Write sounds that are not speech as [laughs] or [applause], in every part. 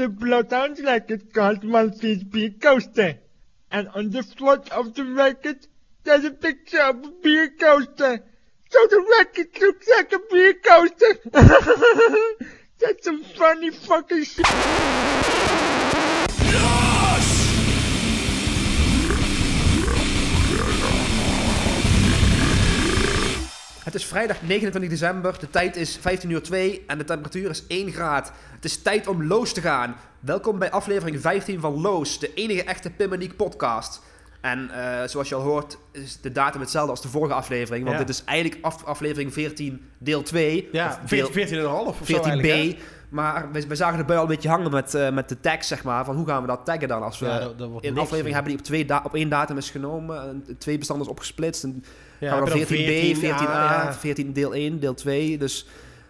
The blood sounds like it caused monthly beer coaster. And on the front of the record, there's a picture of a beer coaster. So the record looks like a beer coaster. [laughs] That's some funny fucking shit. Is vrijdag 29 december, de tijd is 15 uur 2 en de temperatuur is 1 graad. Het is tijd om Loos te gaan. Welkom bij aflevering 15 van Loos, de enige echte Pimmeniek podcast. En eh, zoals je al hoort is de datum hetzelfde als de vorige aflevering, want Ja. dit is eigenlijk af- aflevering 14 deel 2. Ja, of deel 14,5 of zo 14b. eigenlijk, hè? Maar we, we zagen de bui al een beetje hangen met, eh, met de tag, zeg maar. Van hoe gaan we dat taggen dan? Als we Ja, dat- dat een aflevering hebben die op, twee op één datum is genomen. en twee bestanden is opgesplitst. En Ja, dan je 14b, 14a, ja. 14 deel 1, deel 2. Dus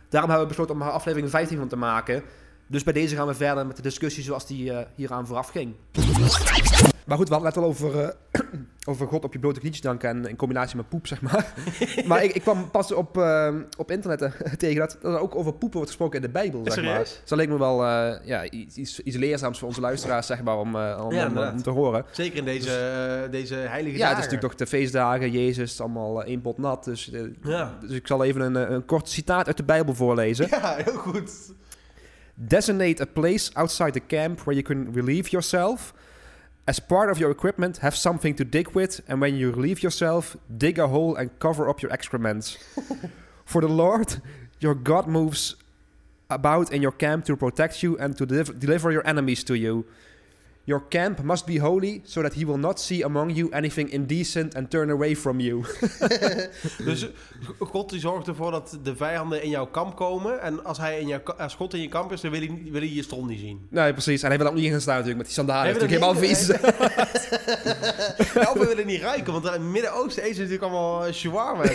daarom hebben we besloten om er aflevering 15 van te maken. Dus bij deze gaan we verder met de discussie zoals die eh, hieraan vooraf ging. Maar goed, we hadden het net al over, eh, [clears throat] over God op je blote knietjes danken en in combinatie met poep, zeg maar. [laughs] maar ik, ik kwam pas op, eh, op internet eh, [laughs] tegen dat, dat er ook over poepen wordt gesproken in de Bijbel, zeg maar. Dus dat leek me wel ja, iets, iets, leerzaams voor onze luisteraars, zeg maar, om, om, Ja, om- inderdaad. om te horen. Zeker in deze, eh, deze heilige Ja, het dagen. is natuurlijk toch de feestdagen, Jezus, allemaal één pot nat. Dus, Ja. dus ik zal even een, een kort citaat uit de Bijbel voorlezen. Ja, heel goed. Designate a place outside the camp where you can relieve yourself. As part of your equipment, have something to dig with, and when you relieve yourself, dig a hole and cover up your excrements. [laughs] For the Lord, your God moves about in your camp to protect you and to deliver, deliver your enemies to you. Your camp must be holy, so that he will not see among you anything indecent and turn away from you. [laughs] Dus God die zorgt ervoor dat de vijanden in jouw kamp komen. En als, hij in jouw, als God in je kamp is, dan wil hij, wil hij je stront niet zien. nee, precies. En hij wil ook niet in gaan staan natuurlijk, met die sandalen. Dat is helemaal vies. [laughs] Of we willen niet ruiken, want in het Midden-Oosten eten ze natuurlijk allemaal eh, shawarma [laughs]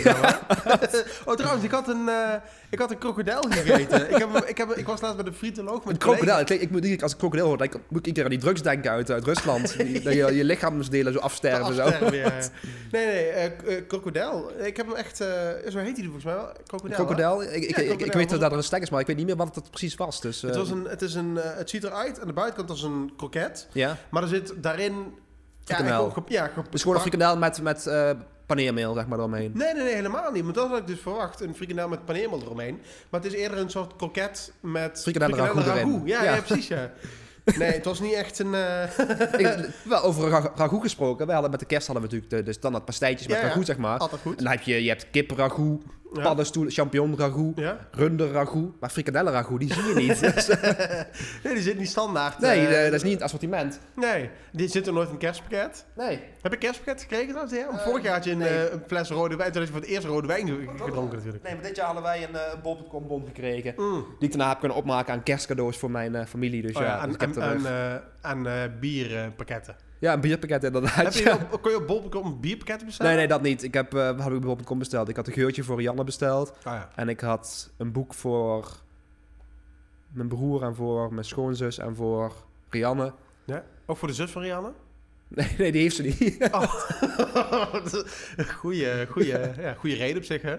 oh, trouwens, ik had een, eh, ik had een krokodil gegeten. ik, heb, ik, heb, ik was laatst bij de frietoloog met Een krokodil. Ik, ik als ik krokodil hoor, dan moet ik aan die drugs denken uit, uit Rusland. [laughs] Die- dat je je lichaamsdelen zo afsterven. Zo. Ja. Nee, nee, eh, krokodil. Ik heb hem echt, eh, zo heet hij volgens mij wel. Krokodil. Krokodil. Ik, ik, ik, weet dat er een stek is, maar ik weet niet meer wat het precies was. Dus, Het, was een, het, is een, het ziet eruit aan de buitenkant als een kroket. ja. Maar er zit daarin... Frikandel. Ja, ja, Dus gewoon een frikandel met, met paneermeel, zeg maar, eromheen. Nee, nee, nee, helemaal niet. Want dat had ik dus verwacht. Een frikandel met paneermeel eromheen. Maar het is eerder een soort kroket met... Frikandellen ragout. Ja, Ja. ja. precies, ja. [laughs] Nee, het was niet echt een... eh, Ik- wel over ra- ragout gesproken. We hadden met de kerst hadden we natuurlijk de, de standaard pastijtjes met Ja, ragout, zeg maar. altijd goed. En dan heb je, je hebt kip ragout, Ja. paddenstoelen, champignon ragout, Ja? runder ragout. Maar frikandellen ragout, die zie je niet. [laughs] Dus, Nee, die zit niet standaard. nee, eh, eh, dat is niet het assortiment. Nee, die zit er nooit in een kerstpakket. Nee. Heb je kerstpakket gekregen? Want Eh, Vorig jaar had je een, nee. een fles rode wijn. Toen had je voor het eerst rode wijn ge- gedronken natuurlijk. Nee, maar dit jaar hadden wij een, een bol.com bon gekregen. Mm. Die ik daarna heb kunnen opmaken aan kerstcadeaus voor mijn familie. Dus Oh ja, dus aan, ik heb aan, aan, bierpakketten. Ja, een bierpakket inderdaad. Heb je ja. op, kon je op bol.com bierpakketten bestellen? Nee, nee, dat niet. Ik heb, wat heb ik op bol.com besteld? Ik had een geurtje voor Janne besteld. Oh ja. En ik had een boek voor mijn broer en voor mijn schoonzus en voor Rianne. ja. Ook voor de zus van Rianne? [laughs] Nee, nee, die heeft ze niet. [laughs] [laughs] goeie, goeie, ja, goeie reden op zich, hè?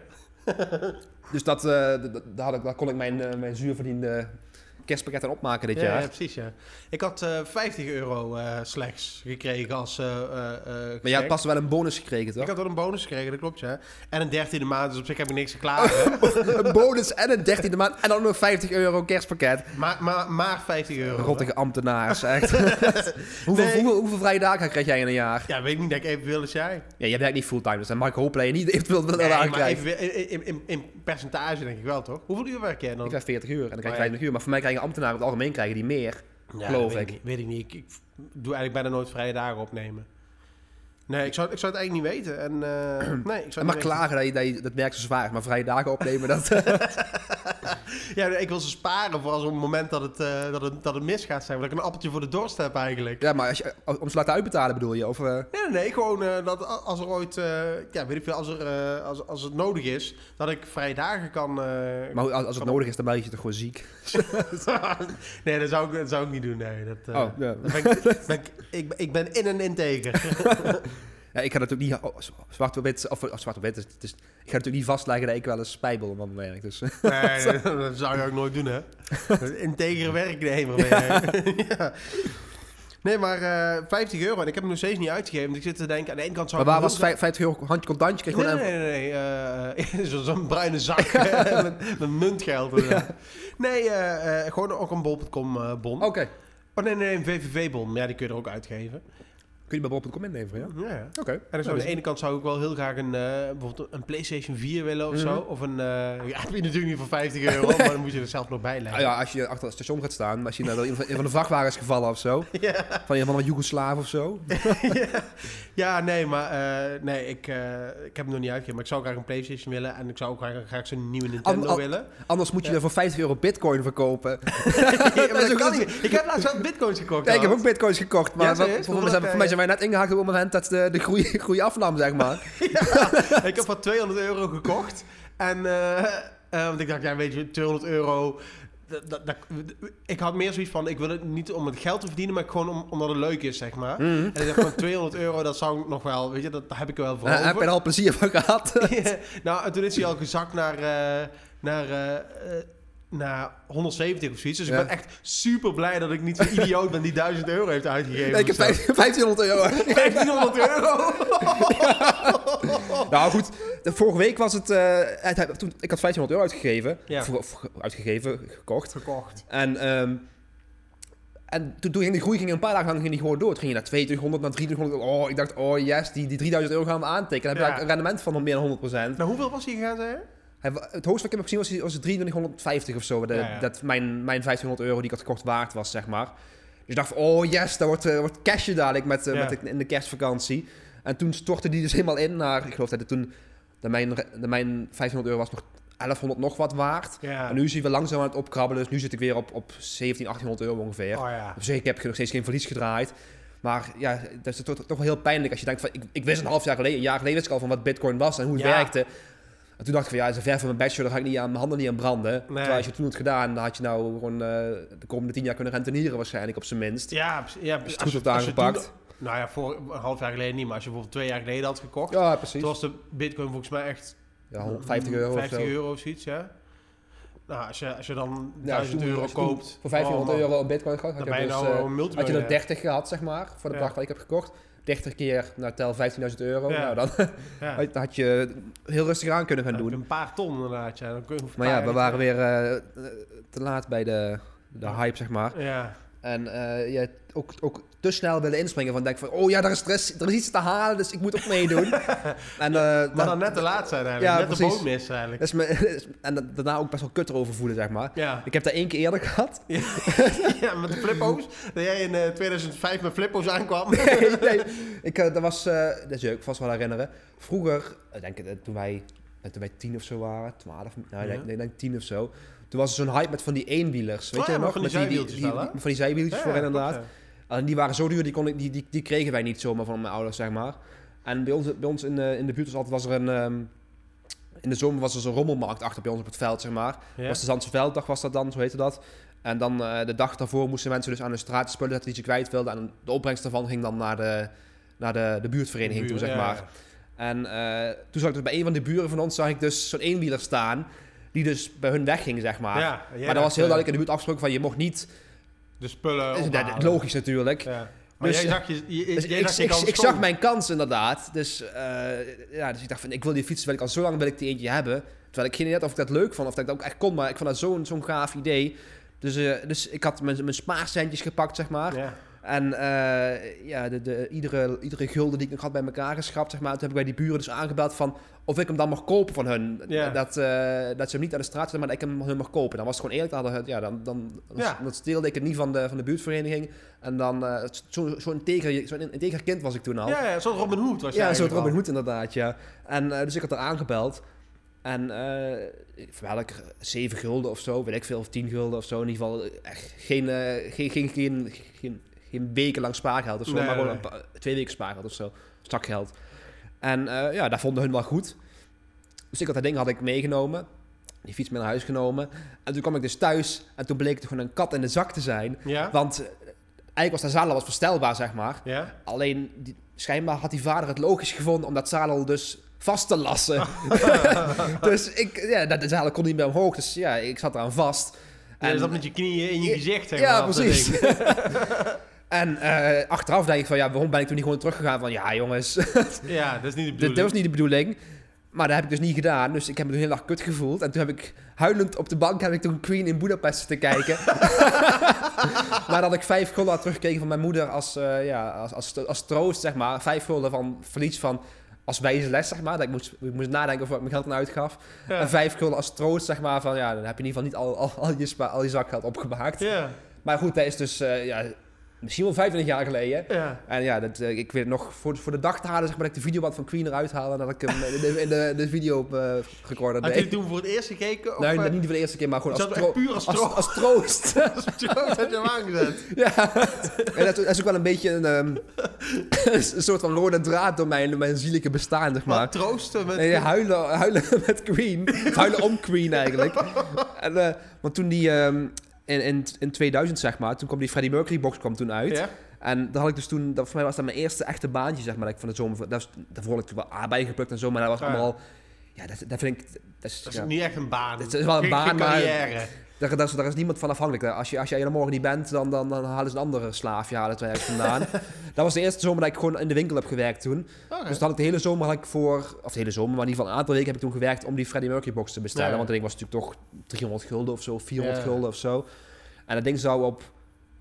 dus dat, eh, d- d- daar, had ik, daar kon ik mijn, eh, mijn zuurverdiende kerstpakketten opmaken dit Ja, jaar. ja, precies, ja. Ik had eh 50 euro eh, slechts gekregen als eh maar jij had pas wel een bonus gekregen, toch? Ik had wel een bonus gekregen, dat klopt, ja. En een dertiende maand, dus op zich heb ik niks te klagen. [laughs] een bonus en een dertiende maand en dan nog 50 euro kerstpakket. maar, maar, maar 50 euro. Rottige ambtenaars, [laughs] echt. [laughs] hoeveel, Nee. hoeveel, hoeveel vrije dagen krijg jij in een jaar? Ja, weet ik niet, denk ik evenveel als jij. Ja, jij werkt niet fulltime, dus dan mag ik hopen dat je niet eventueel Nee, even, in, in, in, percentage denk ik wel, toch? Hoeveel uur werk jij dan? Ik krijg 40 uur en dan krijg ik ja. 50 uur. Maar voor mij krijgen ambtenaren over het algemeen krijgen die meer. Ja, geloof weet ik. niet, weet ik niet. Ik, ik doe eigenlijk bijna nooit vrije dagen opnemen. Nee, ik zou, ik zou het eigenlijk niet weten. En, eh, [clears throat] nee, ik zou En niet klagen dat, je, dat je dat werk zo zwaar maar vrije dagen opnemen, dat... [laughs] [laughs] Ja, ik wil ze sparen voor als op het moment dat het, eh, dat het, dat het misgaat zijn. Dat ik een appeltje voor de dorst heb eigenlijk. ja, maar als je, om ze laten uitbetalen bedoel je? Of, eh, Nee, nee, nee, gewoon eh, dat als er ooit, eh, ja, weet ik veel, als, er, eh, als, als het nodig is, dat ik vrije dagen kan... eh, maar als, als het kan- nodig is, dan ben je toch gewoon ziek? [laughs] [laughs] nee, dat zou, ik, dat zou ik niet doen, nee. Dat, eh, oh, ja. ben ik, ben ik, ik, ben- ik ben in en integer. [laughs] Ja, ik ga natuurlijk niet... oh, zwart op wit... Of, of zwart op wit. Het is, ik ga natuurlijk niet vastleggen dat ik wel eens spijbel van mijn werk. Dus. Nee, dat, zou je ook nooit doen, hè? Integere werknemer ben je. [laughs] ja. Nee, maar eh 50 euro. En ik heb hem nog steeds niet uitgegeven. Dus ik zit te denken, aan de ene kant zou Maar waar was vijf- 50 euro handje contantje? Kreeg Nee, nee, even- nee. nee, eh, [laughs] zo- Zo'n bruine zak [laughs] eh, met, met muntgeld. Nee, eh, eh, gewoon ook een bol.com eh, bon. Oké. Oh nee, nee, een VVV-bon. Ja, die kun je er ook uitgeven. Kun je bij bol.com inleveren, ja? Ja, ja. Oké. En dan zou aan de ene kant zou ik wel heel graag een, eh, bijvoorbeeld een PlayStation 4 willen of zo. Mhm. Of een, eh ja, [laughs] heb je natuurlijk niet voor 50 euro, maar dan moet je er zelf nog bij Nou leggen. ja, als je achter het station gaat staan, als je naar een van- een van de vrachtwagens is gevallen of zo. [laughs] Ja. Van een van de Joegoslaaf of zo. [laughs] ja. Ja, nee, maar eh, nee, ik, ik heb hem nog niet uitgegeven. Maar ik zou graag een PlayStation willen en ik zou ook graag, graag zo'n nieuwe Nintendo An- an- willen. Anders moet je er voor 50 euro bitcoin verkopen. Dat kan niet. Ik heb laatst wel bitcoins gekocht. Ja, ik heb ook bitcoins gekocht, maar Ja, voor, mij zijn wij net ingehaakt op het moment dat de, de groei, [laughs] groei afnam, zeg maar. [laughs] ik heb voor 200 euro gekocht. En eh, eh, want ik dacht, ja, weet je, 200 euro. dat- dat- dat- ik had meer zoiets van, ik wil het niet om het geld te verdienen, maar gewoon om, omdat het leuk is, zeg maar. Mhm. En ik dacht van 200 euro, dat zou ik nog wel, weet je, dat, heb ik wel voor Eh, heb je er al plezier van gehad? [laughs] Ja, nou, en toen is hij al gezakt naar, naar, naar 170 of zoiets. Dus Ja. ik ben echt super blij dat ik niet zo'n idioot ben die 1000 euro heeft uitgegeven. Nee, ik heb of zo. 1500 euro. [laughs] 1500 euro. [laughs] nou goed, de, vorige week was het... eh, het- het- toen, ik had 1500 euro uitgegeven. Ja. Uitgegeven, gekocht. Gekocht. En, ehm, en toen, toen ging de groei ging een paar dagen lang ging die gewoon door. Toen ging je naar 2200, naar 2300. Oh, ik dacht, oh yes, die, die 3000 euro gaan we aantekenen. Dan heb je Ja. een rendement van meer dan 100%. Nou, hoeveel was hij gegaan, zei je? Hij, het hoogste wat ik heb gezien was, was 2350 of zo. De, Ja, ja. Dat mijn, mijn 1500 euro die ik had gekocht waard was, zeg maar. Dus ik dacht van, oh yes, dat wordt, eh, wordt cashje dadelijk met, eh, Ja. met de, in de kerstvakantie. En toen stortte die dus helemaal in naar, ik geloof dat het toen, dat mijn, dat mijn 1500 euro was nog 1100 nog wat waard. En nu hij weer langzaam aan het opkrabbelen, dus nu zit ik weer op, op 17, 1800 euro ongeveer. Oh zich, ik heb nog steeds geen verlies gedraaid. Maar ja, dat is toch, toch wel heel pijnlijk als je denkt van... Ik, ik wist een half jaar geleden, een jaar geleden wist ik al van wat bitcoin was en hoe het werkte. En toen dacht ik van ja, zo ver van mijn bachelor, daar ga ik niet aan mijn handen niet aan branden. Terwijl als je het toen had gedaan, dan had je nou gewoon eh, de komende tien jaar kunnen rentenieren waarschijnlijk op zijn minst. Ja, ja, Als je het als goed je aangepakt. toen- nou ja, voor een half jaar geleden niet, maar als je bijvoorbeeld twee jaar geleden had gekocht, Ja, precies. toen was de bitcoin volgens mij echt Ja, 150 euro 50 of zo. euro of zoiets, ja. Nou, als je, als je dan Ja, als je 1000 toen- euro je koopt... Voor 1500 oh, man, euro een bitcoin gehad, Dan je, ben je dus, nou eh, had je er 30 gehad, zeg maar, voor de bedrag wat ik heb gekocht. 30 keer, nou tel 15.000 euro. Ja. Nou, dan, [laughs] Ja. dan had je heel rustig aan kunnen gaan doen. Een paar ton inderdaad, ja. Dan kun je Maar ja, we waren weer eh, eh, te laat bij de, de hype, zeg maar. Ja, En ja, ook, ook te snel willen inspringen van denk van... Oh ja, er is, er, is, er is iets te halen, dus ik moet ook meedoen. [laughs] en, eh, maar dan- dan net te laat zijn eigenlijk. Ja, net de boot mis eigenlijk. is me, [laughs] en da- daarna ook best wel kut erover voelen, zeg maar. Ja. Ik heb dat één keer eerder gehad. [laughs] ja, met de flippo's. Dat jij in eh, 2005 met flippo's aankwam. nee, nee. Ik, eh, dat was, eh, dat je ook vast wel herinneren. Vroeger, ik denk eh, toen wij, eh, toen wij tien of zo waren, twaalf, nou, ik nee, ik denk tien of zo. Toen was er zo'n hype met van die eenwielers. Weet Oh je nog? met van die zijwieltjes wel? Van die zijwieltjes voor inderdaad. En die waren zo duur, die, kon ik, die, die, die kregen wij niet zomaar van mijn ouders, zeg maar. En bij ons, bij ons in, de, in de buurt was, altijd, was er een... ehm, in de zomer was er zo'n rommelmarkt achter bij ons op het veld, zeg maar. ja. Was de Zandse Velddag, was dat dan, zo heette dat. En dan eh, de dag daarvoor moesten mensen dus aan de straat spullen zetten die ze kwijt wilden. En de opbrengst daarvan ging dan naar de, naar de, de buurtvereniging toe, zeg Ja, maar. En eh, toen zag ik dus bij een van de buren van ons, zag ik dus zo'n eenwieler staan... die dus bij hun wegging, zeg maar. Ja, maar dat was heel eh, duidelijk in de buurt afgesproken van... je mocht niet... De spullen dat is ophalen. logisch natuurlijk. Ja. Maar Dus, jij zag, je, je, Dus jij ik, zag ik, ik mijn kans inderdaad. Dus, eh, ja, dus ik dacht van, ik wil die fiets, wil ik al zo lang wil ik die eentje hebben. Terwijl ik geen idee had of ik dat leuk vond, of dat ik dat ook echt kon. Maar ik vond dat zo'n zo'n gaaf idee. Dus, eh, dus ik had mijn, mijn spaarcentjes gepakt, zeg maar. Ja. En eh, ja, de, de, iedere, iedere gulden die ik nog had bij elkaar geschrapt, zeg maar. Toen heb ik bij die buren dus aangebeld van of ik hem dan mag kopen van hun. Dat, eh, dat ze hem niet aan de straat zetten, maar dat ik hem hun mag kopen. Dan was het gewoon eerlijk. Dan, het- ja, dan, dan, Ja. dan steelde ik het niet van de, van de buurtvereniging. En dan, eh, zo'n zo integer, zo'n integer kind was ik toen al. Ja, ja, zo'n Robin Hood was je Ja, eigenlijk Robin. Hood inderdaad, ja. En dus ik had er aangebeld. En voor welk zeven gulden of zo, weet ik veel, of tien gulden of zo. In ieder geval echt geen, geen, geen, geen, geen, geen wekenlang spaargeld of zo, Nee, maar gewoon nee. een twee weken spaargeld of zo. Stakgeld. En eh, ja, daar vonden hun wel goed. Dus ik had dat ding had ik meegenomen. Die fiets mee naar huis genomen. En toen kwam ik dus thuis en toen bleek het gewoon een kat in de zak te zijn. Ja? Want eh, eigenlijk was de zadel was verstelbaar, zeg maar. Ja? Alleen, die, schijnbaar had die vader het logisch gevonden om dat zadel dus vast te lassen. [laughs] dus ik, ja, dat de zadel kon niet meer omhoog. Dus ja, ik zat eraan vast. En zat met je knieën in je gezicht, zeg ja, maar, dat precies. [laughs] en eh, achteraf denk ik van, ja, waarom ben ik toen niet gewoon teruggegaan van, ja jongens, [laughs] Ja, dat is niet de bedoeling. dit was niet de bedoeling. Maar dat heb ik dus niet gedaan. Dus ik heb me toen heel erg kut gevoeld. En toen heb ik huilend op de bank heb ik toen Queen in Budapest te kijken. [laughs] [laughs] Nadat ik vijf gulden had teruggekregen van mijn moeder als, eh, ja, als, als, als troost, zeg maar. Vijf gulden van verlies van als wijze les, zeg maar. Dat ik moest, ik moest nadenken over wat ik mijn geld aan uitgaf. Ja. En vijf gulden als troost, zeg maar. Van ja, dan heb je in ieder geval niet al, al, al, je, al je zakgeld opgemaakt. Ja, Maar goed, dat is dus eh, ja, misschien wel 25 jaar geleden. ja. En ja, dat, eh, ik weet nog voor, voor de dag te halen, zeg maar, dat ik de videoband van Queen eruit haalde en dat ik hem in de, in de, de video op uh, Had je deed. toen voor het eerst gekeken? Of, Nee, eh, niet voor de eerste keer, maar gewoon als, tro- puur als, als, tro- als troost. [laughs] als troost had je hem aangezet. [laughs] ja. En dat, is ook wel een beetje een, ehm, [laughs] een soort van rode draad door mijn, mijn zielige bestaan, zeg maar. Maar troosten met... Nee, huilen, huilen met Queen. Huilen om Queen eigenlijk. En, eh, want toen die ehm, in, in, in 2000, zeg maar, toen kwam die Freddie Mercury box kwam toen uit. Ja? En daar had ik dus toen, dat, voor mij was dat mijn eerste echte baantje, zeg maar, dat ik van de zomer, dat was, daarvoor had ik wel aardbeien geplukt en zo, maar dat was Ah, ja. allemaal, ja, dat, dat vind ik, dat is, Dat is ja, niet echt een baan. Het is wel een [laughs] baan, maar- carrière. Daar, daar, is, daar is niemand van afhankelijk. Als je, als je er morgen niet bent, dan, dan, dan halen ze een andere slaafje halen het werk vandaan. [laughs] dat was de eerste zomer dat ik gewoon in de winkel heb gewerkt toen. Oké. Dus dan had ik de hele zomer had ik voor, of de hele zomer, maar in ieder geval een aantal weken heb ik toen gewerkt om die Freddie Mercury box te bestellen. Ja. Want dat ding was natuurlijk toch 300 gulden of zo, 400 Ja. gulden of zo. En dat ding zou op,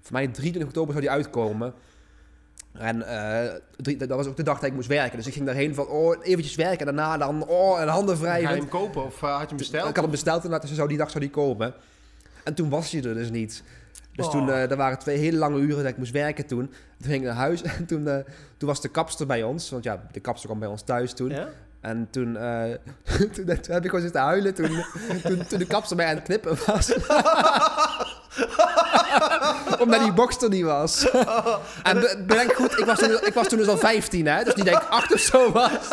voor mij 23 oktober zou die uitkomen. En eh, drie- dat was ook de dag dat ik moest werken. Dus ik ging daarheen van, oh, eventjes werken. En daarna dan, oh, en handen vrij. Ga je hem kopen of eh, had je hem besteld? Ik had hem besteld en dat zou die dag zou die komen. En toen was hij er dus niet. Dus Oh. toen, eh er waren twee hele lange uren dat ik moest werken toen. Toen ging ik naar huis [laughs] en toen, eh, toen was de kapster bij ons. Want ja, de kapster kwam bij ons thuis toen. Ja? En toen, eh, [laughs] toen, toen heb ik gewoon zitten huilen toen, toen, toen de kapster mij aan het knippen was. [laughs] [laughs] Omdat die box er niet was. [laughs] en be- bedenk goed, ik was, toen, ik was toen dus al 15 hè. Dus niet dat ik 8 of zo was. [laughs]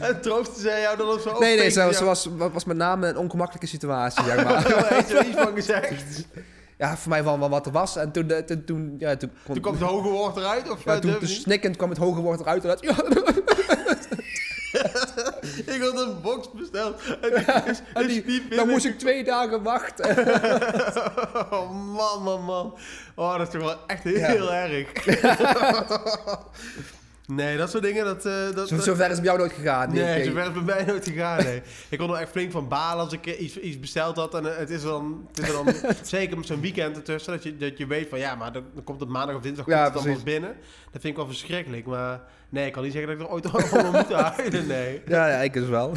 En troostte zij jou dan of zo? Nee, nee, zo, zo was, was met name een ongemakkelijke situatie, zeg maar. Daar heeft er van gezegd. Ja, voor mij wel wat er was. En toen, toen, toen, ja, toen, kon- Toen kwam het hoge woord eruit? Of ja, eh, toen, toen snikkend kwam het hoge woord eruit. En dat, ja, [laughs] Ik had een box besteld. En die is, en is die- niet dan moest ik twee dagen wachten. [laughs] Oh man, man, man. Oh, dat is toch wel echt heel, Ja. heel erg. [laughs] nee, dat soort dingen, dat... eh, dat, Zo, zover is het bij jou nooit gegaan. Nee, Ik- zover is het bij mij nooit gegaan, nee. [laughs] Ik kon er echt flink van balen als ik eh, iets, iets besteld had. En eh, het is dan, het is dan [laughs] zeker met zo'n weekend ertussen, dat je, dat je weet van ja, maar dan, dan komt het maandag of dinsdag Ja, komt het allemaal binnen. Dat vind ik wel verschrikkelijk, maar nee, ik kan niet zeggen dat ik er ooit [laughs] over moet huilen, nee. Ja, ja, ik dus wel.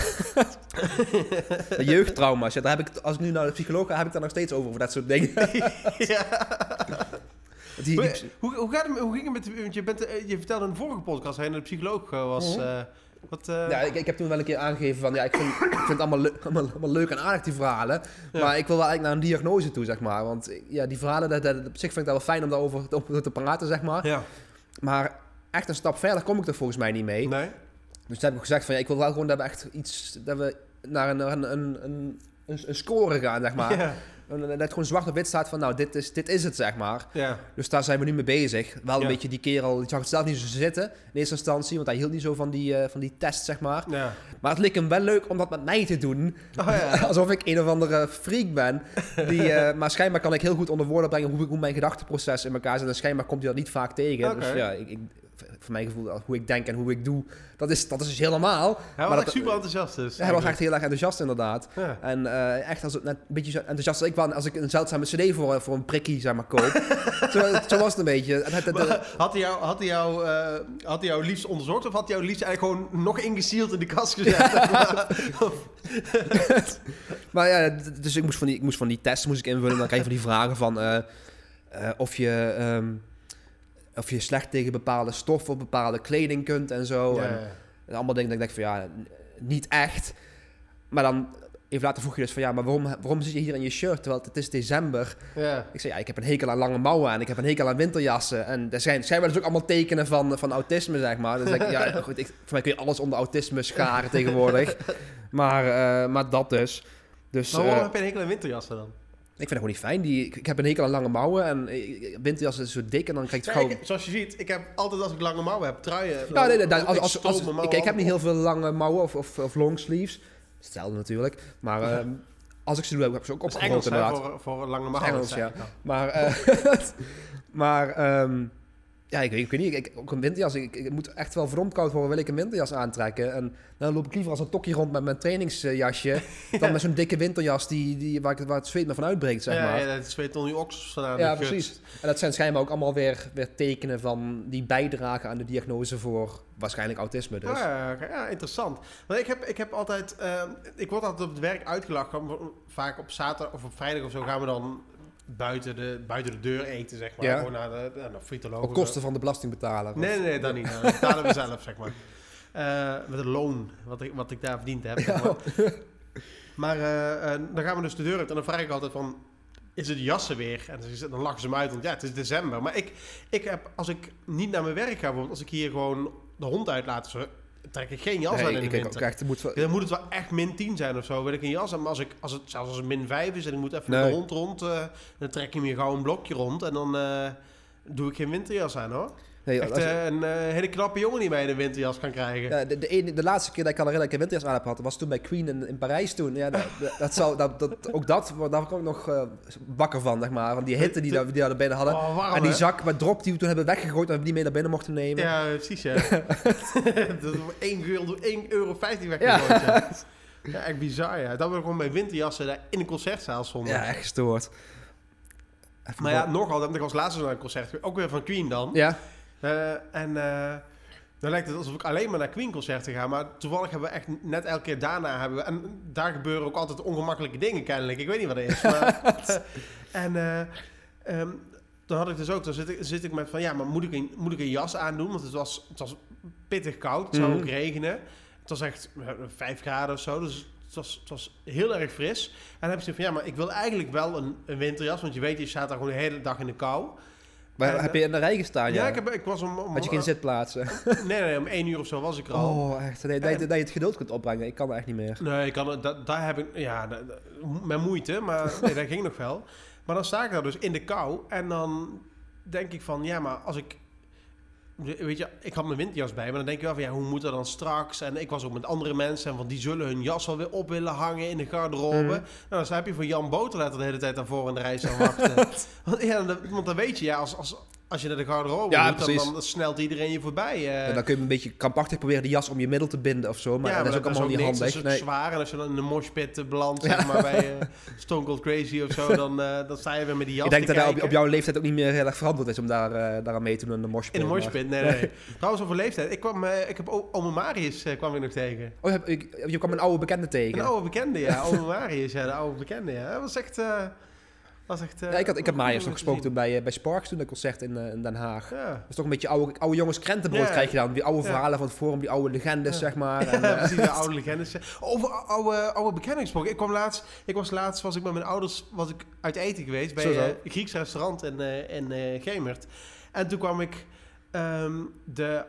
de jeugdtrauma's, ja, daar heb ik, als ik nu naar de psycholoog ga, heb ik daar nog steeds over, over dat soort dingen. ja. Die, Hoe, die, hoe, hoe, gaat het, hoe ging het met, want je, bent, eh, je vertelde in de vorige podcast dat je naar de psycholoog eh, was. Eh, wat, ja, ik, ik heb toen wel een keer aangegeven van, ja, ik vind, ik vind het allemaal, leuk- allemaal, allemaal leuk en aardig, die verhalen. Ja. Maar ik wil wel eigenlijk naar een diagnose toe, zeg maar. Want ja, die verhalen, dat, dat, op zich vind ik dat wel fijn om daarover te, over te praten, zeg maar. ja. Maar echt een stap verder kom ik er volgens mij niet mee. Nee? Dus toen heb ik gezegd van, ja, ik wil wel gewoon dat we echt iets, dat we naar een, naar een, een, een, een, een score gaan, zeg maar. Ja. Dat het gewoon zwart op wit staat van, nou, dit is, dit is het, zeg maar. ja. Dus daar zijn we nu mee bezig. Wel een Ja. beetje die kerel, die zag het zelf niet zo zitten in eerste instantie, want hij hield niet zo van die, eh, van die test, zeg maar. Ja. Maar het leek hem wel leuk om dat met mij te doen. Oh. [laughs] Alsof ik een of andere freak ben. Die, eh, [laughs] maar schijnbaar kan ik heel goed onder woorden brengen hoe, hoe mijn gedachteproces in elkaar zit. En schijnbaar komt hij dat niet vaak tegen. Dus ja, ik, ik, voor mijn gevoel, hoe ik denk en hoe ik doe, dat is, dat is dus heel normaal. Hij Maar was dat- echt super enthousiast dus. Hij was echt heel erg enthousiast inderdaad. Ja. En eh, echt als, net een beetje zo enthousiast als ik was als ik een zeldzame cd voor, voor een prikkie zeg maar, koop. [laughs] zo, zo was het een beetje. Het- het- Maar had hij jou, had hij jou, eh, had hij jou liefst onderzocht of had hij jou liefst eigenlijk gewoon nog ingesield in de kast gezet? [laughs] [laughs] Maar ja, dus ik moest van die, ik moest van die tests moest ik invullen. Dan krijg je van die vragen van eh, of, je, ehm, of je slecht tegen bepaalde stoffen of bepaalde kleding kunt en zo. Ja, En, ja. en allemaal dingen dat ik denk van ja, niet echt. Maar dan even later vroeg je dus van ja, maar waarom, waarom zit je hier in je shirt terwijl het is december? ja. Ik zei ja, ik heb een hekel aan lange mouwen en ik heb een hekel aan winterjassen. En er zijn, zijn dus ook allemaal tekenen van, van autisme, zeg maar. Dus ik, ja, [laughs] goed, ik, voor mij kun je alles onder autisme scharen tegenwoordig. Maar, eh, maar dat dus. Dus Maar waarom eh, heb je een hekel aan winterjassen dan? Ik vind het gewoon niet fijn. Die, ik, ik heb een hekel aan lange mouwen en winterjas is zo dik en dan krijg je Ja, het ik- zoals je ziet, ik heb altijd als ik lange mouwen heb, truien. Ja, nee, nee, dan- als, ik als, als, ik, ik heb niet heel veel lange mouwen of, of, of long sleeves. Hetzelfde natuurlijk. Maar ehm, als ik ze doe, heb ik ze ook opgerold inderdaad. voor, voor lange mouwen. Engels, ja. ik. Maar, eh, [laughs] maar ehm, ja, ik weet, ik weet niet. Ik, ook een winterjas. Ik, ik moet echt wel verdomd koud worden, wil ik een winterjas aantrekken. En dan loop ik liever als een tokkie rond met mijn trainingsjasje. [laughs] Dan met zo'n dikke winterjas die, die, waar, ik, waar het zweet me van uitbreekt, zeg ja, maar. Ja, Ja, dat zweet Tony Ox vandaan. de guts. precies. En dat zijn schijnbaar ook allemaal weer, weer tekenen van die bijdragen aan de diagnose voor waarschijnlijk autisme. Dus. Ja, oké, ja, interessant. Want ik heb, ik heb altijd, eh, ik word altijd op het werk uitgelachen. Vaak op zaterdag of op vrijdag of zo gaan we dan buiten de, buiten de deur eten, zeg maar. Ja. Gewoon naar de, naar de frietoloog Op kosten van de belastingbetaler. Nee, nee, nee, dat niet. Dat betalen we zelf, zeg maar. Eh, met een loon, wat ik, wat ik daar verdiend heb. zeg maar [laughs] maar eh, eh, dan gaan we dus de deur uit en dan vraag ik altijd van... Is het jassen weer? En dan lachen ze me uit, want ja, het is december. Maar ik, ik heb, als ik niet naar mijn werk ga, bijvoorbeeld, als ik hier gewoon de hond uitlaat, trek ik geen jas Nee, aan in de ik denk winter. ook echt, moet wel- Dan moet het wel echt min 10 zijn of zo, wil ik een jas aan. Maar als, ik, als het zelfs als het min 5 is en ik moet even Nee. de hond rond, eh, dan trek je me gauw een blokje rond en dan eh, doe ik geen winterjas aan hoor. Nee, Echt als- eh, een eh, hele knappe jongen die mij in een winterjas kan krijgen. Ja, de, de, ene, de laatste keer dat ik dat ik een winterjas aan heb gehad, was toen bij Queen in, in Parijs toen. Ja, dat, dat, dat zou, dat, dat, ook dat, daar word ik nog eh, wakker van, zeg maar. Van die hitte die, daar- die daar binnen hadden. Oh, warm, en die zak met drop die we toen hebben weggegooid en we die mee naar binnen mochten nemen. Ja, precies ja. [laughs] dat is 1 euro, 1 euro 15 weg. Ja. Echt bizar ja. Dat we gewoon bij winterjassen daar in een concertzaal stonden. Ja, echt gestoord. Even Maar ja, nogal, want ik was laatst naar een concert, ook weer van Queen dan. ja, Eh, en eh, dan lijkt het alsof ik alleen maar naar Queen-concerten ga. Maar toevallig hebben we echt net elke keer daarna... Hebben we, en daar gebeuren ook altijd ongemakkelijke dingen kennelijk. Ik weet niet wat het is. Maar, [laughs] en ehm, dan had ik dus ook... Dan zit ik, zit ik met van... Ja, maar moet ik, een, moet ik een jas aandoen? Want het was, het was pittig koud. Het zou Mhm. ook regenen. Het was echt vijf graden of zo. Dus het was, het was heel erg fris. En dan heb ik gezegd van... Ja, maar ik wil eigenlijk wel een, een winterjas. Want je weet, je staat daar gewoon de hele dag in de kou. Maar heb je in de rij gestaan? Ja, Ja, ik, heb, ik was om... om Had je geen zitplaatsen? [laughs] Nee, nee, om één uur of zo was ik er al. Oh, echt. Nee, dat, je- dat je het geduld kunt opbrengen. Ik kan dat echt niet meer. Nee, ik kan, dat, daar heb ik, ja, dat- met moeite, maar [laughs] nee, dat ging nog wel. Maar dan sta ik daar dus in de kou en dan denk ik van, ja, maar als ik, weet je, ik had mijn winterjas bij, maar dan denk je wel van, ja, hoe moet dat dan straks? En ik was ook met andere mensen en van, die zullen hun jas wel weer op willen hangen in de garderobe. Mhm. Nou, dan heb je voor Jan Boterletter de hele tijd daarvoor in de rij staan [laughs] wachten. want, ja, dan, want dan weet je, ja, als, als, als je naar de garderobe Ja, moet, dan, dan snelt iedereen je voorbij. eh. En dan kun je een beetje krampachtig proberen die jas om je middel te binden of zo. Maar ja, dat is ook allemaal niet handig. Dat is Nee. zwaar. En als je dan in de moshpit eh, belandt, [laughs] zeg maar, bij eh, Stone Cold Crazy of zo, dan, dan sta je weer met die jas Ik denk dat dat op, op jouw leeftijd ook niet meer heel erg verantwoord is om daar, daaraan mee te doen in de moshpit. In de moshpit, nee, nee. [laughs] Trouwens, over leeftijd. Ik, kwam, ik heb Ome Marius kwam ik nog tegen. Oh, ik, je kwam een oude bekende tegen. Een oude bekende, ja. Ome Marius, ja, de oude bekende, ja. Dat was echt... was echt eh, ja, ik, had, ik heb goed Marius nog gesproken toen bij, eh, bij Sparks, toen dat concert in, eh, in Den Haag. Ja. Dat is toch een beetje oude, oude jongens krentenbrood Ja. krijg je dan. Die oude verhalen van het forum, die oude legendes, zeg maar. En, Ja, precies, de oude [laughs] legendes. Over oude, oude bekenden gesproken. Ik kwam laatst, ik was laatst, was ik met mijn ouders, was ik uit eten geweest bij een Grieks restaurant in, in Gemert. En toen kwam ik ehm, de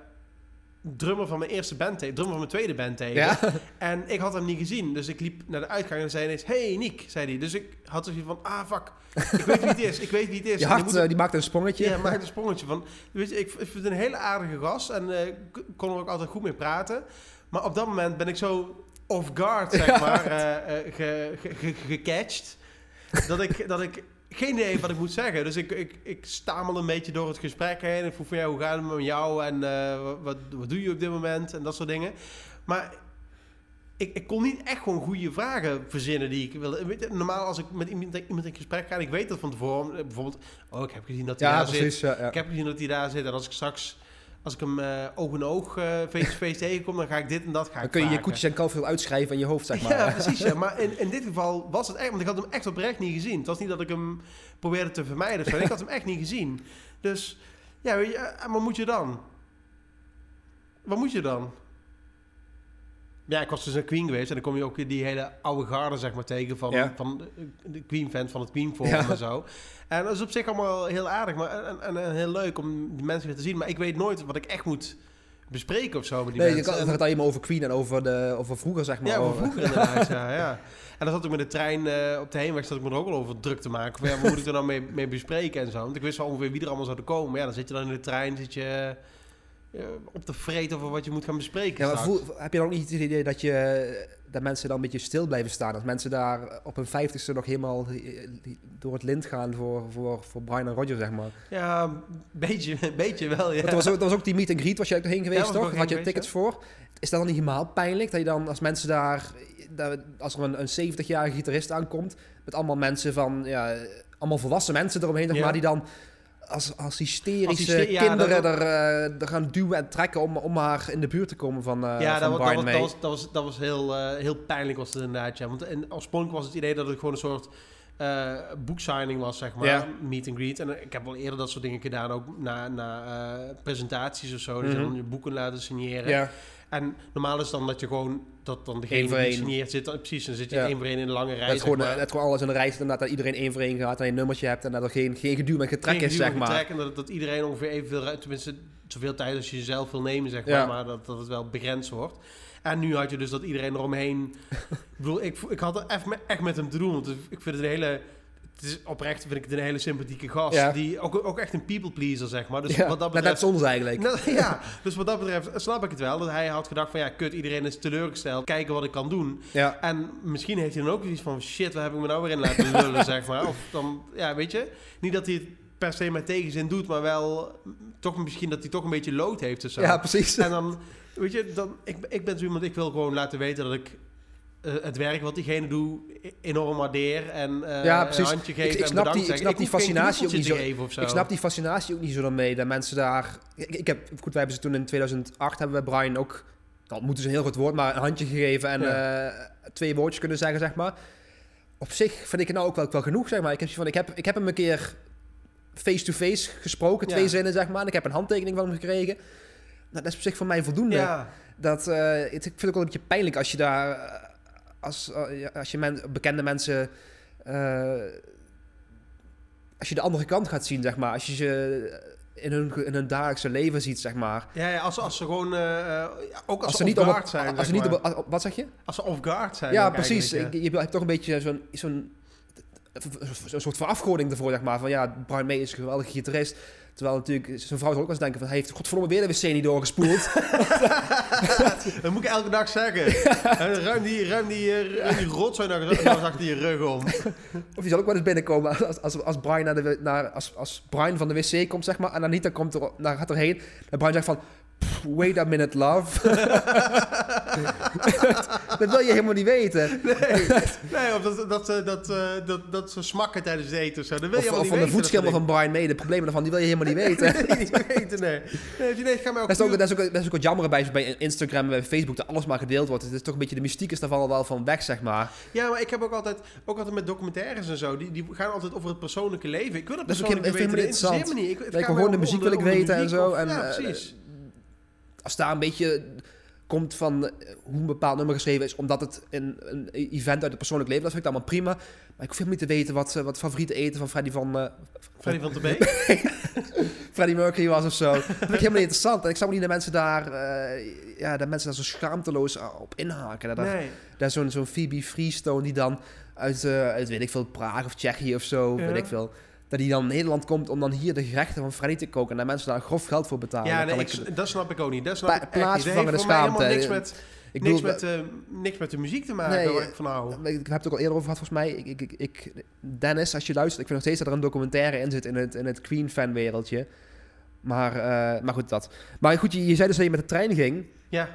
drummer van mijn eerste band tegen, drummer van mijn tweede band tegen. ja? [laughs] En ik had hem niet gezien, dus ik liep naar de uitgang en zei ineens, hey Nick, zei hij. Dus ik had zoiets van, ah fuck, ik weet wie het is, ik weet wie het is. [laughs] Je hart moet- eh, die maakt een sprongetje. ja, maak een sprongetje van. Weet je, ik, ik vind het een hele aardige gast en k- kon er ook altijd goed mee praten. Maar op dat moment ben ik zo off guard, zeg [laughs] maar, ge, ge, ge- gecatcht. Dat ik, dat ik geen idee wat ik moet zeggen. Dus ik, ik, ik stamel een beetje door het gesprek heen. Ik vroeg van, ja, hoe gaat het met jou? En eh, wat, wat doe je op dit moment? En dat soort dingen. Maar ik, ik kon niet echt gewoon goede vragen verzinnen die ik wilde. Normaal als ik met iemand, iemand in gesprek ga en ik weet dat van tevoren. Bijvoorbeeld, oh, ik heb gezien dat hij Ja, daar zit. precies. ja, ja. Ik heb gezien dat hij daar zit. En als ik straks, als ik hem eh, oog in oog eh, face-to-face [laughs] tegenkom, dan ga ik dit en dat ga Dan ik kun je je koetjes en kalfveel uitschrijven in je hoofd, zeg [laughs] maar. Ja, precies. Ja. [laughs] Maar in, in dit geval was het echt, want ik had hem echt oprecht niet gezien. Het was niet dat ik hem probeerde te vermijden. zo. Ik had hem echt niet gezien. Dus, ja, weet je, eh, wat moet je dan? Wat moet je dan? Ja, ik was dus een Queen geweest en dan kom je ook die hele oude garde zeg maar tegen van, Ja. van de- Queen-fans van het Queen-forum Ja. en zo. En dat is op zich allemaal heel aardig maar, en, en, en heel leuk om die mensen weer te zien. Maar ik weet nooit wat ik echt moet, bespreken of zo met die Nee, mensen. En- het gaat alleen maar over Queen en over, de, over vroeger, zeg maar. ja, Over- vroeger inderdaad, ja, ja. En dan zat ik met de trein eh, op de heenweg, zat ik me er ook al over druk te maken. Van, ja, wat moet ik er nou mee, mee bespreken en zo. Want ik wist wel ongeveer wie er allemaal zouden komen. Maar ja, dan zit je dan in de trein, zit je op de vreet over wat je moet gaan bespreken. Ja, maar straks. voel- heb je dan ook niet het idee dat, je, dat mensen dan een beetje stil blijven staan? Dat mensen daar op hun vijftigste nog helemaal eh, door het lint gaan voor, voor, voor Brian en Roger, zeg maar. Ja, een beetje, een [laughs] beetje wel, ja. Er was, ook, was ook die meet and greet, was jij ook heen geweest, toch? Had je tickets voor? Is dat dan niet helemaal pijnlijk? Dat je dan, als mensen daar, dat, als er een, een 70-jarige gitarist aankomt, met allemaal mensen van, ja, allemaal volwassen mensen eromheen, zeg Ja. maar, die dan als, als hysterische Als ja, kinderen dat- er, eh, er gaan duwen en trekken om, om maar in de buurt te komen van, eh ja, van dat, Brian dat, was, May. dat, was, dat, was, dat was heel, eh, heel pijnlijk was het inderdaad, ja. Want en oorspronkelijk was het idee dat het gewoon een soort boeksigning was, zeg maar. Ja. Meet and greet. En ik heb wel eerder dat soort dingen gedaan, ook na, na presentaties of zo. Dus Mhm. dan je boeken laten signeren. Ja, En normaal is dan dat je gewoon, dat dan degene die één. signeert zit, dan- precies, dan zit je Ja. één voor één in een lange rij. dat het zeg gewoon, maar. dat het gewoon alles in een rij zit en dat iedereen één voor één gaat en je een nummertje hebt en dat er geen, geen geduw met getrek Geen is, zeg maar. getrek En dat, dat iedereen ongeveer evenveel, tenminste zoveel tijd als je zelf wil nemen, zeg maar. Ja. Maar dat, dat het wel begrensd wordt. En nu had je dus dat iedereen eromheen... [laughs] ik bedoel, ik, ik had er echt, met- echt met hem te doen. Want ik vind het een hele... Het is oprecht vind ik het een hele sympathieke gast. Ja. Die, ook, ook echt een people pleaser, zeg maar. Dus ja, wat dat net betreft... soms eigenlijk. Nou, ja, dus wat dat betreft snap ik het wel. Dat hij had gedacht van ja, kut, iedereen is teleurgesteld. Kijken wat ik kan doen. Ja. En misschien heeft hij dan ook iets van shit, waar heb ik me nou weer in laten lullen, [laughs] zeg maar. Of dan, ja, weet je. Niet dat hij het per se met tegenzin doet, maar wel toch misschien dat hij toch een beetje lood heeft of zo. ja, precies. En dan, weet je, dan, ik, ik ben zo iemand, ik wil gewoon laten weten dat ik eh, het werk wat diegene doet e- enorm waardeer. En eh, Ja, precies. een handje Ik- geven ik en snap bedankt die- ik snap die fascinatie ook niet zo-. Ik snap die fascinatie ook niet zo mee. Dat mensen daar... Ik, ik heb, goed, wij hebben ze toen in 2008 hebben we Brian ook... Dat moeten ze een heel goed woord, maar een handje gegeven en eh, twee woordjes kunnen zeggen, zeg maar. Op zich vind ik het nou ook wel, wel genoeg, zeg maar. Ik heb, van, ik, heb, ik heb hem een keer face-to-face gesproken, twee Ja. zinnen, zeg maar. En ik heb een handtekening van hem gekregen. Nou, dat is op zich voor mij voldoende. Ja, Dat, het- ik vind het ook wel een beetje pijnlijk als je daar, als, eh, als je men, bekende mensen, eh, als je de andere kant gaat zien, zeg maar. Als je ze in hun, in hun dagelijkse leven ziet, zeg maar. ja, ja als, als ze gewoon, eh, eh, ook als, ze ze niet off op, zijn, als ze niet op, wat zeg je? Als ze off guard zijn. Ja, precies. eigenlijk, ja. Je, je hebt toch een beetje zo'n, zo'n een soort verafgoding ervoor, zeg maar. Van ja, Brian May is een geweldige gitarist. Terwijl natuurlijk zijn vrouw zal ook wel eens denken van... Hij heeft godverdomme weer de wc niet doorgespoeld. [laughs] Dat moet ik elke dag zeggen. En ruim die, ruim die, eh, ruim die rotzooi naar, naar achter je rug om. [laughs] Of die zal ook wel eens binnenkomen als, als, als, Brian, naar de, naar, als, als Brian van de wc komt, zeg maar. En Anita komt er, naar, gaat erheen. En Brian zegt van... "Pff, Wait a minute, love. [laughs] dat wil je helemaal niet weten. Nee, of dat, dat, ze- dat, eh, dat, dat ze smakken tijdens het eten of zo. Dat wil je Of, helemaal of niet van de weten, dat van Brian May. De problemen daarvan, die wil je helemaal niet [laughs] weten. dingen. niet weten, nee. Nee, nee, ook Dat is, ook, dat, is ook, dat is ook wat jammer bij, bij Instagram en bij Facebook, dat alles maar gedeeld wordt. Het is toch een beetje de mystiek is daarvan al wel van weg, zeg maar. Ja, maar ik heb ook altijd, ook altijd met documentaires en zo, die, die gaan altijd over het persoonlijke leven. Ik wil het Dat is ook persoonlijke weten, helemaal dat interesseert me niet. Ik, het Nee, gaat gewoon de muziek wil ik weten en zo. En, ja, eh, precies. Als daar een beetje komt van eh, hoe een bepaald nummer geschreven is, omdat het een, een event uit het persoonlijk leven, dat vind ik allemaal prima. Maar ik hoef helemaal niet te weten wat, eh, wat favoriete eten van Freddie van... eh, Freddy van de Beek. [laughs] Freddie Mercury was of zo. Dat vind ik [laughs] helemaal niet interessant. En ik zou niet dat mensen daar, eh, ja, dat mensen daar zo schaamteloos op inhaken. Dat, Nee. Daar zo'n zo'n Phoebe Freestone die dan uit, uit, weet ik veel, Praag of Tsjechië of zo, Ja. weet ik veel. Dat die dan in Nederland komt om dan hier de gerechten van Freddy te koken. En daar mensen daar grof geld voor betalen. Ja, nee, ik, dat snap ik ook niet. Dat snap ik echt niet. Dat schaamte. niks met, ik niks, bedoel, met, eh, niks met de muziek te maken, Nee, waar ik van hou. Ik heb het ook al eerder over gehad, volgens mij. Ik, ik, ik, ik- Dennis, als je luistert, ik vind nog steeds dat er een documentaire in zit in het, in het Queen-fanwereldje. Maar, eh, maar goed, dat. Maar goed, je, je zei dus dat je met de trein ging. Ja,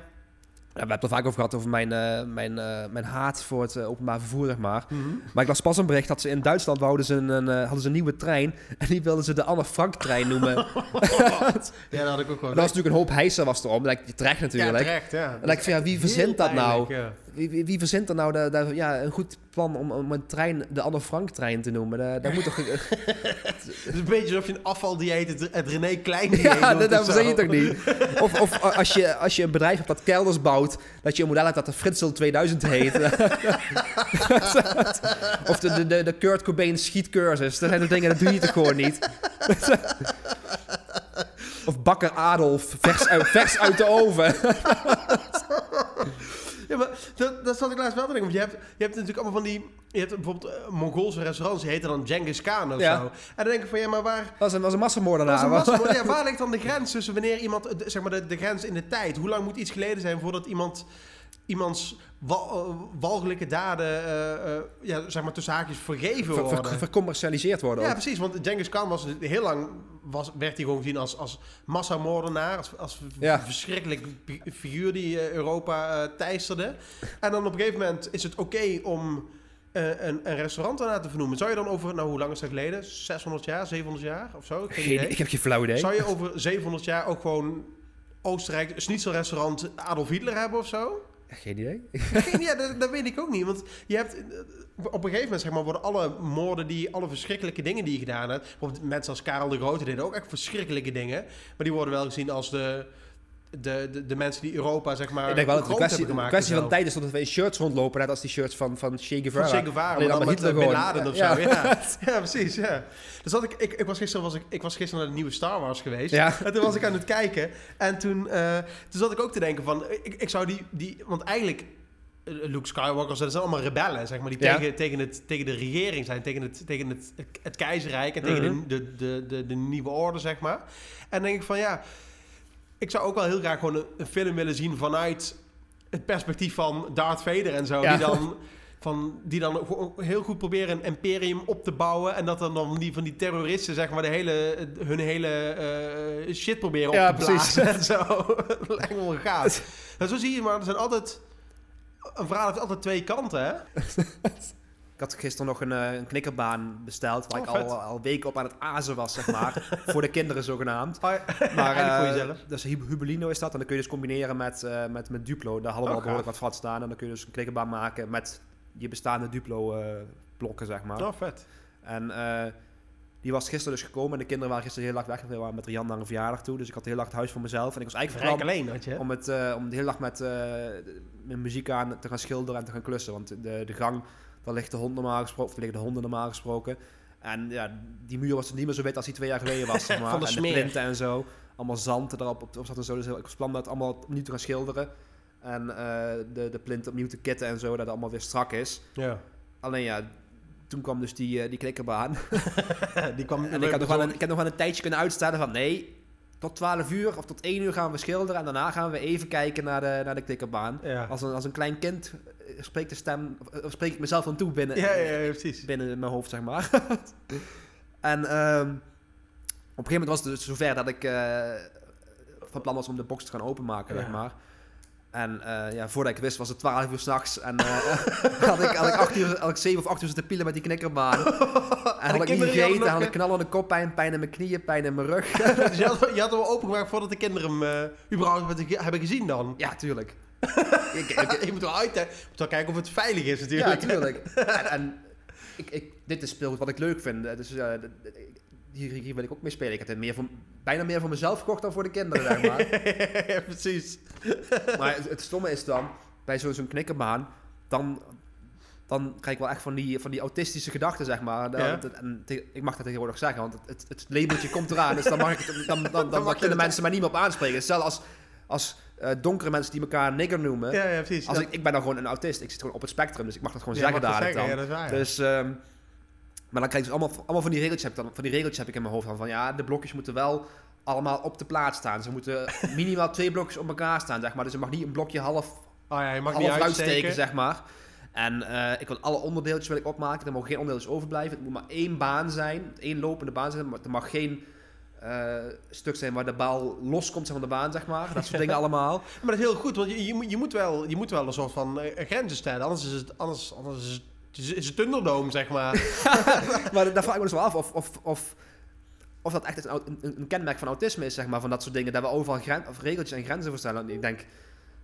we hebben het er vaak over gehad, over mijn, eh, mijn, eh, mijn haat voor het eh, openbaar vervoer, zeg maar. Mhm. Maar ik las pas een bericht dat ze in Duitsland wouden ze een, een, hadden ze een nieuwe trein. En die wilden ze de Anne Frank-trein noemen. en [laughs] dat ja dat had ik ook wel. was natuurlijk een hoop hijsen was erom. Dat lijkt je terecht ja, natuurlijk. terecht, ja. en ik van, ja, wie verzint dat nou? ja. Wie, wie, verzint er nou de, de- ja, een goed plan om, om een trein de Anne Frank-trein te noemen? Dat, dat moet toch... [laughs] Het is een beetje alsof je een afvaldieet, het, het René Klein ja, dat, dat verzin je toch niet? [laughs] Of, of als, je, als je een bedrijf hebt dat kelders bouwt, dat je een model hebt dat de Fritsel 2000 heet. [laughs] of de, de, de, de Kurt Cobain schietcursus. Dat zijn de dingen, dat doe je toch gewoon niet? of bakker Adolf, vers uit, vers uit de oven. Ja, maar dat, dat zat ik laatst wel te denken. Want je hebt, je hebt natuurlijk allemaal van die... Je hebt bijvoorbeeld uh, Mongoolse restaurants, die heten dan Genghis Khan of Ja. zo. En dan denk ik van, ja, maar waar... Dat was een, was een massamoordenaar. Dat is een massa- ja, [laughs] waar ligt dan de grens tussen wanneer iemand... eh, Zeg maar de, de grens in de tijd. Hoe lang moet iets geleden zijn voordat iemand... Iemands eh, walgelijke daden, eh, eh, ja, zeg maar tussen haakjes, vergeven ver, worden. ver- vercommercialiseerd worden Ja, ook. precies. Want Genghis Khan was heel lang was, werd hij gewoon gezien als, als massamoordenaar. Als, als Ja. verschrikkelijk fi- figuur die Europa teisterde. En dan op een gegeven moment is het oké om eh, een, een restaurant daarna te vernoemen. Zou je dan over, nou hoe lang is dat geleden? 600 jaar, 700 jaar of zo? Geen idee. ik heb geen flauw idee. Zou je over 700 jaar ook gewoon Oostenrijk, schnitzelrestaurant Adolf Hitler hebben of zo? Geen idee. Ja, dat, dat weet ik ook niet. Want je hebt, eh, op een gegeven moment zeg maar, worden alle moorden, die, alle verschrikkelijke dingen die je gedaan hebt. Mensen als Karel de Grote deden ook echt verschrikkelijke dingen. Maar die worden wel gezien als de, de, de, de mensen die Europa zeg maar. ik denk wel dat kwestie, gemaakt kwestie van tijd is dat we in shirts rondlopen. Net als die shirts van, van Che. Guevara. Van Che Guevara, maar dan dan met Hitler Bin. Laden of Ja. zo. Ja. [laughs] [laughs] ja, precies. Ja. Dus dat ik, ik, ik, was gisteren, was ik, ik was gisteren naar de nieuwe Star Wars geweest. Ja. En toen was ik aan het kijken. En toen, eh, toen zat ik ook te denken van... Ik, ik zou die, die... Want eigenlijk... eh, Luke Skywalker, dat zijn allemaal rebellen, zeg maar, die Ja. tegen, tegen, het, tegen de regering zijn, tegen het, tegen het, het keizerrijk en tegen Mhm. de, de, de, de, de nieuwe orde, zeg maar. En dan denk ik van ja, ik zou ook wel heel graag gewoon een, een film willen zien vanuit het perspectief van Darth Vader en zo, Ja. die dan [laughs] van die dan heel goed proberen een imperium op te bouwen en dat dan, dan die van die terroristen zeg maar de hele hun hele eh, shit proberen op te blazen precies. en zo. [laughs] [laughs] Lijkt me wel gaaf. En zo zie je maar, er zijn altijd een verhaal heeft altijd twee kanten, hè? Ik had gisteren nog een, eh, een knikkerbaan besteld. Waar Oh, ik vet. al, al weken op aan het azen was, zeg maar. [laughs] voor de kinderen zogenaamd. Maar Maar eh, voor jezelf. Dus Hub- Hubelino is dat. En dan kun je dus combineren met, eh, met, met Duplo. Daar hadden we Oh, al behoorlijk gaaf. wat vat staan. En dan kun je dus een knikkerbaan maken met je bestaande Duplo eh, blokken, zeg maar. Oh, vet. En eh, die was gisteren dus gekomen. En de kinderen waren gisteren heel lang weg. We waren met Rian naar een verjaardag toe. Dus ik had heel lang het huis voor mezelf. En ik was eigenlijk plan alleen had je, om, het, eh, om de hele dag met, eh, met muziek aan te gaan schilderen en te gaan klussen. Want de, de gang, daar ligt de hond normaal gesproken, of liggen de honden normaal gesproken. En ja, die muur was niet meer zo wit als die twee jaar geleden was. [laughs] Zeg maar. Van de en smeer. de plinten en zo. Allemaal zand erop op, op zat en zo. Dus ik was plan dat allemaal opnieuw te gaan schilderen. En eh, de, de plint opnieuw te kitten en zo, dat het allemaal weer strak is. Ja. Alleen ja, toen kwam dus die, eh, die klikkerbaan. [laughs] Die kwam En ik, had nog wel een, ik heb nog wel een tijdje kunnen uitstellen van nee, tot 12 uur of tot 1 uur gaan we schilderen. En daarna gaan we even kijken naar de, naar de klikkerbaan. Ja. Als een, als een klein kind spreekt de stem, of spreek ik mezelf aan toe binnen, Ja, ja, ja, precies. binnen mijn hoofd, zeg maar. [laughs] en ehm, op een gegeven moment was het dus zover dat ik eh, van plan was om de box te gaan openmaken, zeg maar. En eh, ja, voordat ik wist was het 12 uur s'nachts. En eh, [laughs] had, ik, had, ik acht uur, had ik 7 of 8 uur zitten pielen met die knikkerbaan. [laughs] en had ik niet gegeten, had ik eh, knallende koppijn, pijn in mijn knieën, pijn in mijn rug. Dus je had, je had hem opengemaakt voordat de kinderen hem eh, überhaupt hebben gezien dan? ja, tuurlijk. [laughs] Ik, ik, je moet wel uit, hè. Je moet wel kijken of het veilig is Ja, natuurlijk. tuurlijk. [laughs] en en ik, ik, dit is speelgoed wat ik leuk vind. Dus eh, hier, hier wil ik ook mee spelen. Ik heb het meer voor, bijna meer voor mezelf gekocht dan voor de kinderen, zeg maar. [laughs] ja, precies. maar het, het stomme is dan, bij zo- zo'n knikkerbaan, dan, dan krijg ik wel echt van die, van die autistische gedachten, zeg maar. Ja. dat- en te- ik mag dat tegenwoordig zeggen, want het, het, labeltje komt eraan. Dus dan, mag ik dan, dan, dan, dan, mag je kunnen mensen mij niet meer op aanspreken. Zelfs als, als eh, donkere mensen die elkaar nigger noemen. Ja, ja, precies. Als ik, ik ben dan gewoon een autist. Ik zit gewoon op het spectrum, dus ik mag dat gewoon Ja, zeggen dadelijk dan. Ja, dat is waar. Dus, ehm, maar dan krijg je dus allemaal, allemaal van die regeltjes heb ik dan, van die regeltjes heb ik in mijn hoofd van, van ja, de blokjes moeten wel allemaal op de plaats staan. Ze moeten [laughs] minimaal twee blokjes op elkaar staan, zeg maar. Dus er mag niet een blokje half, Oh ja, je mag niet half uitsteken. uitsteken, zeg maar. En eh, ik wil alle onderdeeltjes wil ik opmaken. Er mogen geen onderdeeltjes overblijven. Het moet maar één baan zijn, één lopende baan zijn. Maar er mag geen eh, stuk zijn waar de bal loskomt van de baan, zeg maar. Dat soort dingen allemaal. [laughs] Maar dat is heel goed, want je, je, moet- je, moet, wel, je moet wel een soort van eh, grenzen stellen. Anders is het, anders, anders is het, is- het Thunderdome, zeg maar. [laughs] maar daar vraag ik me dus wel af of, of, of, of dat echt een, een, een kenmerk van autisme is, zeg maar. Van dat soort dingen, dat we overal gren, of regeltjes en grenzen voor stellen. En ik denk...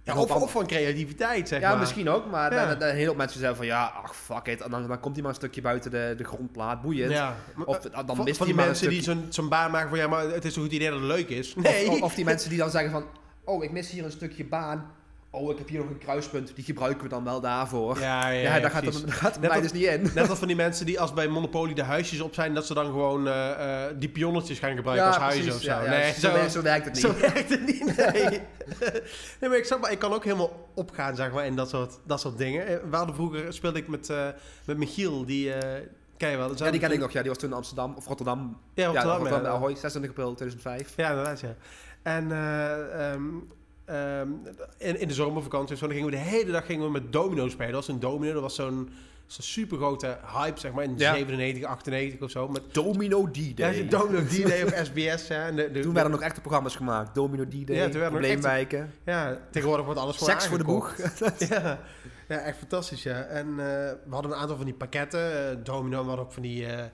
Ja, of, van creativiteit, zeg ja, maar. misschien ook, maar Ja. dan, hele hoop mensen zeggen van ja, ach fuck it. En dan, dan komt hij maar een stukje buiten de, de grondplaat, boeiend. Ja. Of eh, dan van, mist van die mensen die zo'n zo'n baan maken van ja, maar het is een goed idee dat het leuk is. [laughs] Of, Nee. of, of die mensen die dan zeggen van, oh ik mis hier een stukje baan. Oh, ik heb hier nog een kruispunt, die gebruiken we dan wel daarvoor. Ja, ja, Ja, ja, daar gaat het, [laughs] daar gaat het Net mij dus niet in. Net als [laughs] van die mensen die als bij Monopoly de huisjes op zijn, dat ze dan gewoon eh, eh, die pionnetjes gaan gebruiken als huizen precies, of zo. nee, zo, werkt- zo werkt het niet. Zo werkt het niet, [laughs] nee. nee, maar ik, maar ik kan ook helemaal opgaan, zeg maar, in dat soort, dat soort dingen. Eh, We hadden vroeger, speelde ik met, met Michiel, die... ken je wel? ja, die ken ik nog. Ja, die was toen in Amsterdam of Rotterdam. Ja, Ja, Rotterdam, Rotterdam, ja. Ahoy, 26 april 2005. Ja, inderdaad, ja. En eh, ehm, ehm, in, in de zomervakantie of zo, dan gingen we de hele dag gingen we met domino spelen. Dat was een domino, dat was zo'n zo'n super grote hype, zeg maar, in Ja. 97, 98 of zo. Met Domino D-Day. domino D-Day of SBS, de, de- Toen werden nog echte programma's gemaakt. Domino D-Day, Ja, Probleemwijken. Ja, tegenwoordig wordt alles gewoon Seks voor de boeg. [laughs] ja. ja, echt fantastisch, ja. En eh, we hadden een aantal van die pakketten. eh, domino, hadden ook van die... eh, die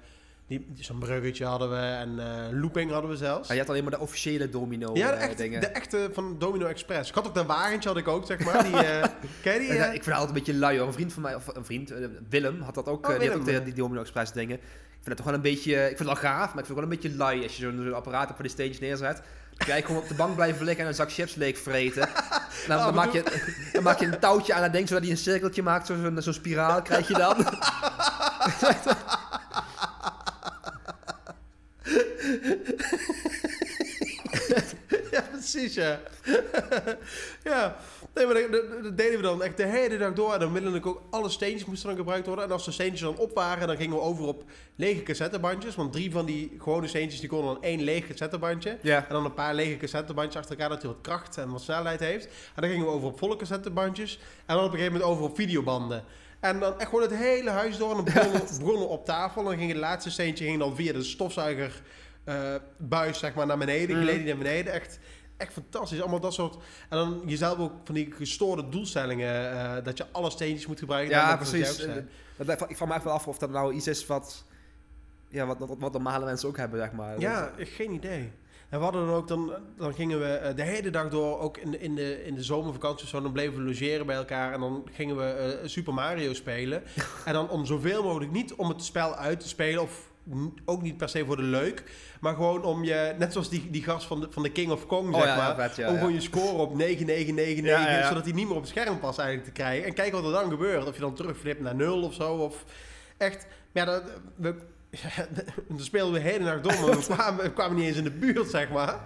Zo'n bruggetje hadden we en eh, looping hadden we zelfs. Ah, je had alleen maar de officiële domino Ja, de, eh, echte, dingen. de echte van Domino Express. Ik had ook dat wagentje, had ik ook, zeg maar. Die, [laughs] eh ken die? Ja, ik vind het altijd een beetje lui hoor. Een vriend van mij, of een vriend, Willem, had dat ook. Oh, die had ook de, die Domino Express dingen. Ik vind het toch wel een beetje... Ik vind het wel gaaf, maar ik vind het wel een beetje lui als je zo'n apparaat op voor de stage neerzet. Je gewoon op de bank blijven liggen en een zak chips leeg vreten. [laughs] En dan, dan, maak je, dan maak je een touwtje aan dat ding, zodat hij een cirkeltje maakt. zo- Zo'n zo'n spiraal krijg je dan. [laughs] [laughs] ja, precies, ja. [laughs] ja. Nee, maar dat, deden we dan echt de hele dag door. En dan willende ik ook alle steentjes moesten dan gebruikt worden. En als de steentjes dan op waren, dan gingen we over op lege cassettebandjes. Want drie van die gewone steentjes, die konden dan één leeg cassettebandje. Ja. En dan een paar lege cassettebandjes achter elkaar, dat hij wat kracht en wat snelheid heeft. En dan gingen we over op volle cassettebandjes. En dan op een gegeven moment over op videobanden. En dan echt gewoon het hele huis door. En dan begonnen, [laughs] begonnen op tafel. En dan ging het laatste steentje ging dan via de stofzuiger eh, buis zeg maar, naar beneden. Gleed die naar beneden. Echt, echt fantastisch. Allemaal dat soort... En dan jezelf ook van die gestoorde doelstellingen. eh, dat je alle steentjes moet gebruiken. Ja, precies. Dat- Ik vraag me echt wel af of dat nou iets is wat... Ja, wat, wat, wat normale mensen ook hebben, zeg maar. Ja, geen idee. En we hadden dan ook, dan, dan gingen we eh, de hele dag door, ook in de, in de, in de zomervakantie zo, dan bleven we logeren bij elkaar en dan gingen we Super Mario spelen. [laughs] en dan om zoveel mogelijk, niet om het spel uit te spelen of ook niet per se voor de leuk, maar gewoon om je, net zoals die, die gast van de, van de King of Kong, Oh zeg ja, maar, vet, ja, om ja. gewoon je score op 9999, Ja, ja, ja. zodat hij niet meer op het scherm past eigenlijk te krijgen. En kijk wat er dan gebeurt, of je dan terugflipt naar nul of zo, of echt, ja, dat, we, [laughs] dan speelden we de hele nacht door, maar we [laughs] kwamen, we kwamen niet eens in de buurt, zeg maar.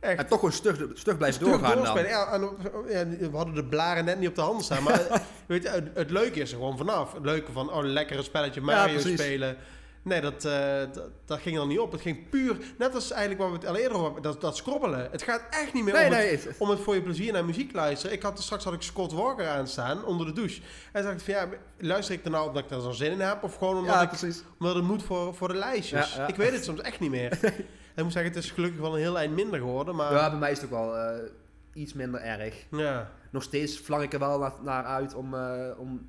Echt. En toch gewoon stug, stug blijven doorgaan dan. doorspelen. Ja, en, ja, we hadden de blaren net niet op de hand staan. Maar [laughs] weet je, het, het leuke is er gewoon vanaf. Het leuke van, oh, lekker een spelletje Mario spelen. Nee, dat, eh, dat, dat ging dan niet op. Het ging puur, net als eigenlijk wat we het al eerder over hebben, dat, dat scrobbelen. Het gaat echt niet meer Nee, om, nee. Het, om het voor je plezier naar muziek luisteren. Ik had, straks had ik Scott Walker aanstaan onder de douche. En dacht ik van, ja, luister ik er nou omdat ik er zo'n zin in heb? Of gewoon omdat, Ja, ik, omdat het moet voor, voor de lijstjes? Ja, ja. Ik weet het soms echt niet meer. en [laughs] ik moet zeggen, het is gelukkig wel een heel eind minder geworden. Maar Ja, bij mij is het ook wel eh, iets minder erg. ja. Nog steeds vlang ik er wel naar, naar uit om, eh, om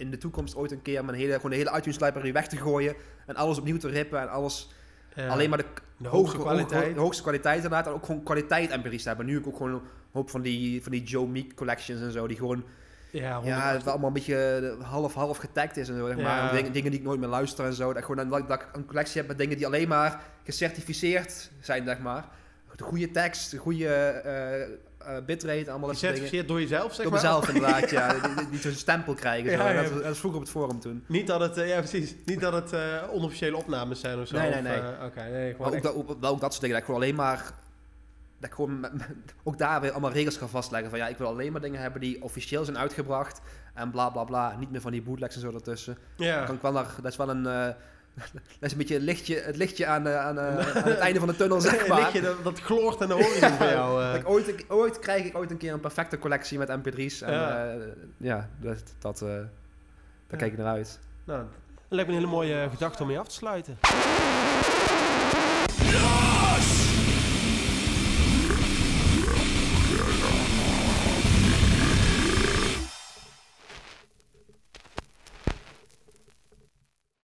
in de toekomst ooit een keer mijn hele, gewoon de hele iTunes library weg te gooien. En alles opnieuw te rippen en alles alleen maar de, De hoogste hoge- kwaliteit. de hoogste kwaliteit inderdaad. En ook gewoon kwaliteit MP's te hebben. Nu heb ik ook gewoon een hoop van die, van die Joe Meek collections en zo. Die gewoon, Ja, ja, 108. het wel allemaal een beetje half-half getagd is en zo. Zeg maar. Ja. Dingen, dingen die ik nooit meer luister en zo. Dat, gewoon, dat, dat ik een collectie heb met dingen die alleen maar gecertificeerd zijn, zeg maar. De goede tekst, de goede eh, bitrate, allemaal dat. Gecertificeerd door jezelf, zeg Door maar? mezelf inderdaad, [laughs] ja. Die- die- Die zo'n stempel krijgen. Zo. Ja, ja. Dat, was- dat was vroeger op het forum toen. Niet dat het, eh, ja precies, niet dat het eh, onofficiële opnames zijn of zo. Nee, nee, nee. Oké, nee, Maar ook, echt- dat, ook, dat soort dingen. Dat ik gewoon alleen maar... Dat ik gewoon met- ook daar weer allemaal regels ga vastleggen. Van ja, ik wil alleen maar dingen hebben die officieel zijn uitgebracht. En bla bla bla. Niet meer van die bootlegs en zo ertussen. ja. Dan kan ik wel naar, dat is wel een... dat is een beetje het lichtje, het lichtje aan, eh, aan, eh, [laughs] aan het einde van de tunnel, zeg maar. lichtje dat, dat gloort aan de horizon voor jou. eh. Ooit, ik- ooit krijg ik ooit een keer een perfecte collectie met mp3's. En Ja. ja, ja dat, dat, eh, daar Ja. kijk ik naar uit. Nou, dat lijkt me een hele mooie gedachte om mee af te sluiten.